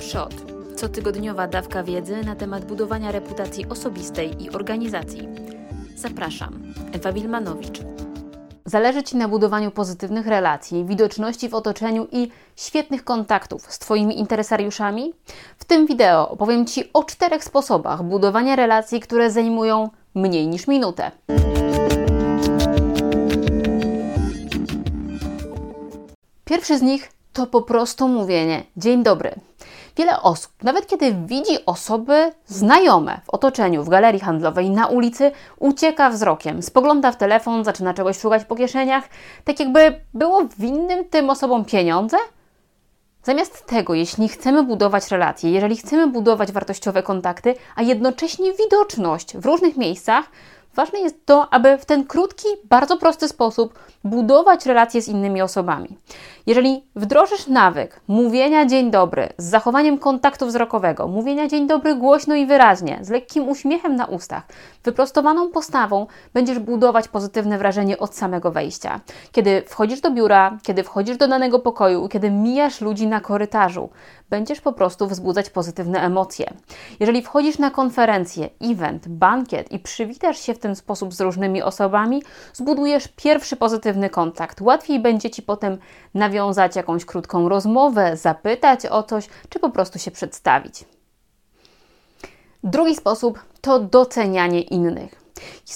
Przod. Cotygodniowa dawka wiedzy na temat budowania reputacji osobistej i organizacji. Zapraszam. Ewa Wilmanowicz. Zależy Ci na budowaniu pozytywnych relacji, widoczności w otoczeniu i świetnych kontaktów z Twoimi interesariuszami? W tym wideo opowiem Ci o czterech sposobach budowania relacji, które zajmują mniej niż minutę. Pierwszy z nich to po prostu mówienie dzień dobry. Wiele osób, nawet kiedy widzi osoby znajome w otoczeniu, w galerii handlowej, na ulicy, ucieka wzrokiem, spogląda w telefon, zaczyna czegoś szukać po kieszeniach, tak jakby było winnym tym osobom pieniądze. Zamiast tego, jeśli chcemy budować relacje, jeżeli chcemy budować wartościowe kontakty, a jednocześnie widoczność w różnych miejscach, Ważne jest to, aby w ten krótki, bardzo prosty sposób budować relacje z innymi osobami. Jeżeli wdrożysz nawyk mówienia dzień dobry z zachowaniem kontaktu wzrokowego, mówienia dzień dobry głośno i wyraźnie, z lekkim uśmiechem na ustach, wyprostowaną postawą, będziesz budować pozytywne wrażenie od samego wejścia. Kiedy wchodzisz do biura, kiedy wchodzisz do danego pokoju, kiedy mijasz ludzi na korytarzu, będziesz po prostu wzbudzać pozytywne emocje. Jeżeli wchodzisz na konferencję, event, bankiet i przywitasz się w ten sposób z różnymi osobami, zbudujesz pierwszy pozytywny kontakt. Łatwiej będzie ci potem nawiązać jakąś krótką rozmowę, zapytać o coś, czy po prostu się przedstawić. Drugi sposób to docenianie innych.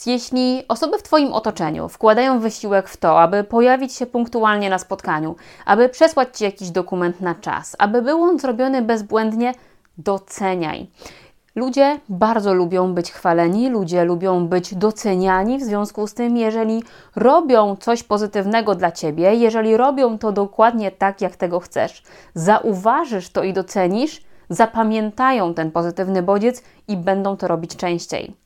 Jeśli osoby w Twoim otoczeniu wkładają wysiłek w to, aby pojawić się punktualnie na spotkaniu, aby przesłać Ci jakiś dokument na czas, aby był on zrobiony bezbłędnie, doceniaj. Ludzie bardzo lubią być chwaleni, ludzie lubią być doceniani, w związku z tym, jeżeli robią coś pozytywnego dla ciebie, jeżeli robią to dokładnie tak, jak tego chcesz, zauważysz to i docenisz, zapamiętają ten pozytywny bodziec i będą to robić częściej.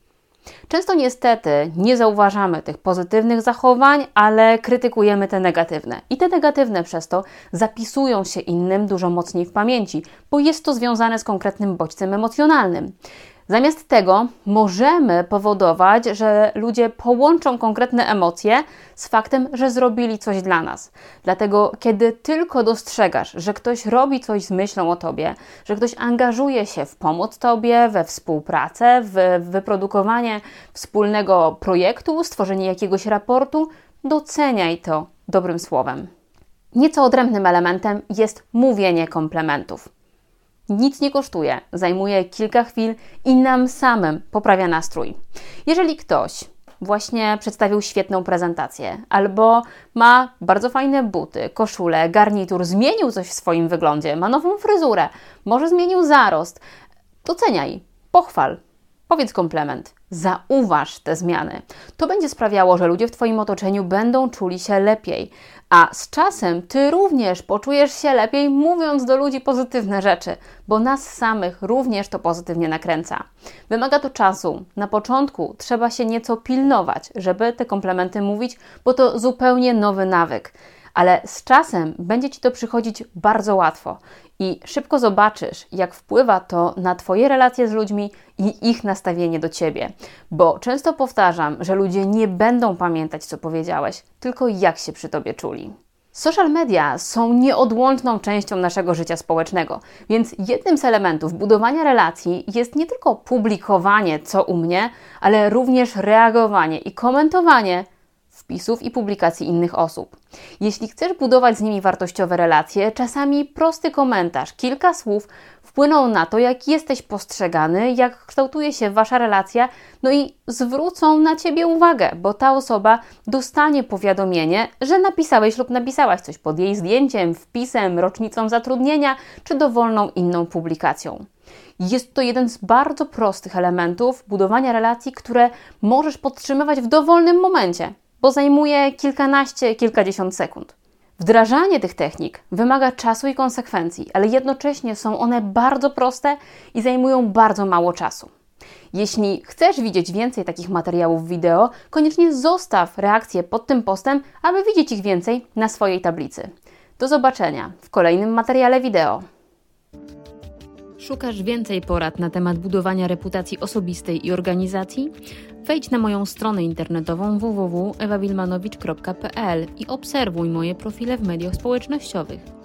Często niestety nie zauważamy tych pozytywnych zachowań, ale krytykujemy te negatywne. I te negatywne przez to zapisują się innym dużo mocniej w pamięci, bo jest to związane z konkretnym bodźcem emocjonalnym. Zamiast tego możemy powodować, że ludzie połączą konkretne emocje z faktem, że zrobili coś dla nas. Dlatego, kiedy tylko dostrzegasz, że ktoś robi coś z myślą o tobie, że ktoś angażuje się w pomoc tobie, we współpracę, w wyprodukowanie wspólnego projektu, stworzenie jakiegoś raportu, doceniaj to dobrym słowem. Nieco odrębnym elementem jest mówienie komplementów. Nic nie kosztuje, zajmuje kilka chwil i nam samym poprawia nastrój. Jeżeli ktoś właśnie przedstawił świetną prezentację, albo ma bardzo fajne buty, koszulę, garnitur, zmienił coś w swoim wyglądzie, ma nową fryzurę, może zmienił zarost, doceniaj, pochwal, powiedz komplement. Zauważ te zmiany. To będzie sprawiało, że ludzie w Twoim otoczeniu będą czuli się lepiej, a z czasem Ty również poczujesz się lepiej, mówiąc do ludzi pozytywne rzeczy, bo nas samych również to pozytywnie nakręca. Wymaga to czasu. Na początku trzeba się nieco pilnować, żeby te komplementy mówić, bo to zupełnie nowy nawyk ale z czasem będzie Ci to przychodzić bardzo łatwo i szybko zobaczysz, jak wpływa to na Twoje relacje z ludźmi i ich nastawienie do Ciebie. Bo często powtarzam, że ludzie nie będą pamiętać, co powiedziałeś, tylko jak się przy Tobie czuli. Social media są nieodłączną częścią naszego życia społecznego, więc jednym z elementów budowania relacji jest nie tylko publikowanie, co u mnie, ale również reagowanie i komentowanie wpisów i publikacji innych osób. Jeśli chcesz budować z nimi wartościowe relacje, czasami prosty komentarz, kilka słów wpłyną na to, jak jesteś postrzegany, jak kształtuje się wasza relacja, no i zwrócą na ciebie uwagę, bo ta osoba dostanie powiadomienie, że napisałeś lub napisałaś coś pod jej zdjęciem, wpisem, rocznicą zatrudnienia czy dowolną inną publikacją. Jest to jeden z bardzo prostych elementów budowania relacji, które możesz podtrzymywać w dowolnym momencie bo zajmuje kilkanaście, kilkadziesiąt sekund. Wdrażanie tych technik wymaga czasu i konsekwencji, ale jednocześnie są one bardzo proste i zajmują bardzo mało czasu. Jeśli chcesz widzieć więcej takich materiałów wideo, koniecznie zostaw reakcję pod tym postem, aby widzieć ich więcej na swojej tablicy. Do zobaczenia w kolejnym materiale wideo. Szukasz więcej porad na temat budowania reputacji osobistej i organizacji? Wejdź na moją stronę internetową www.ewawilmanowicz.pl i obserwuj moje profile w mediach społecznościowych.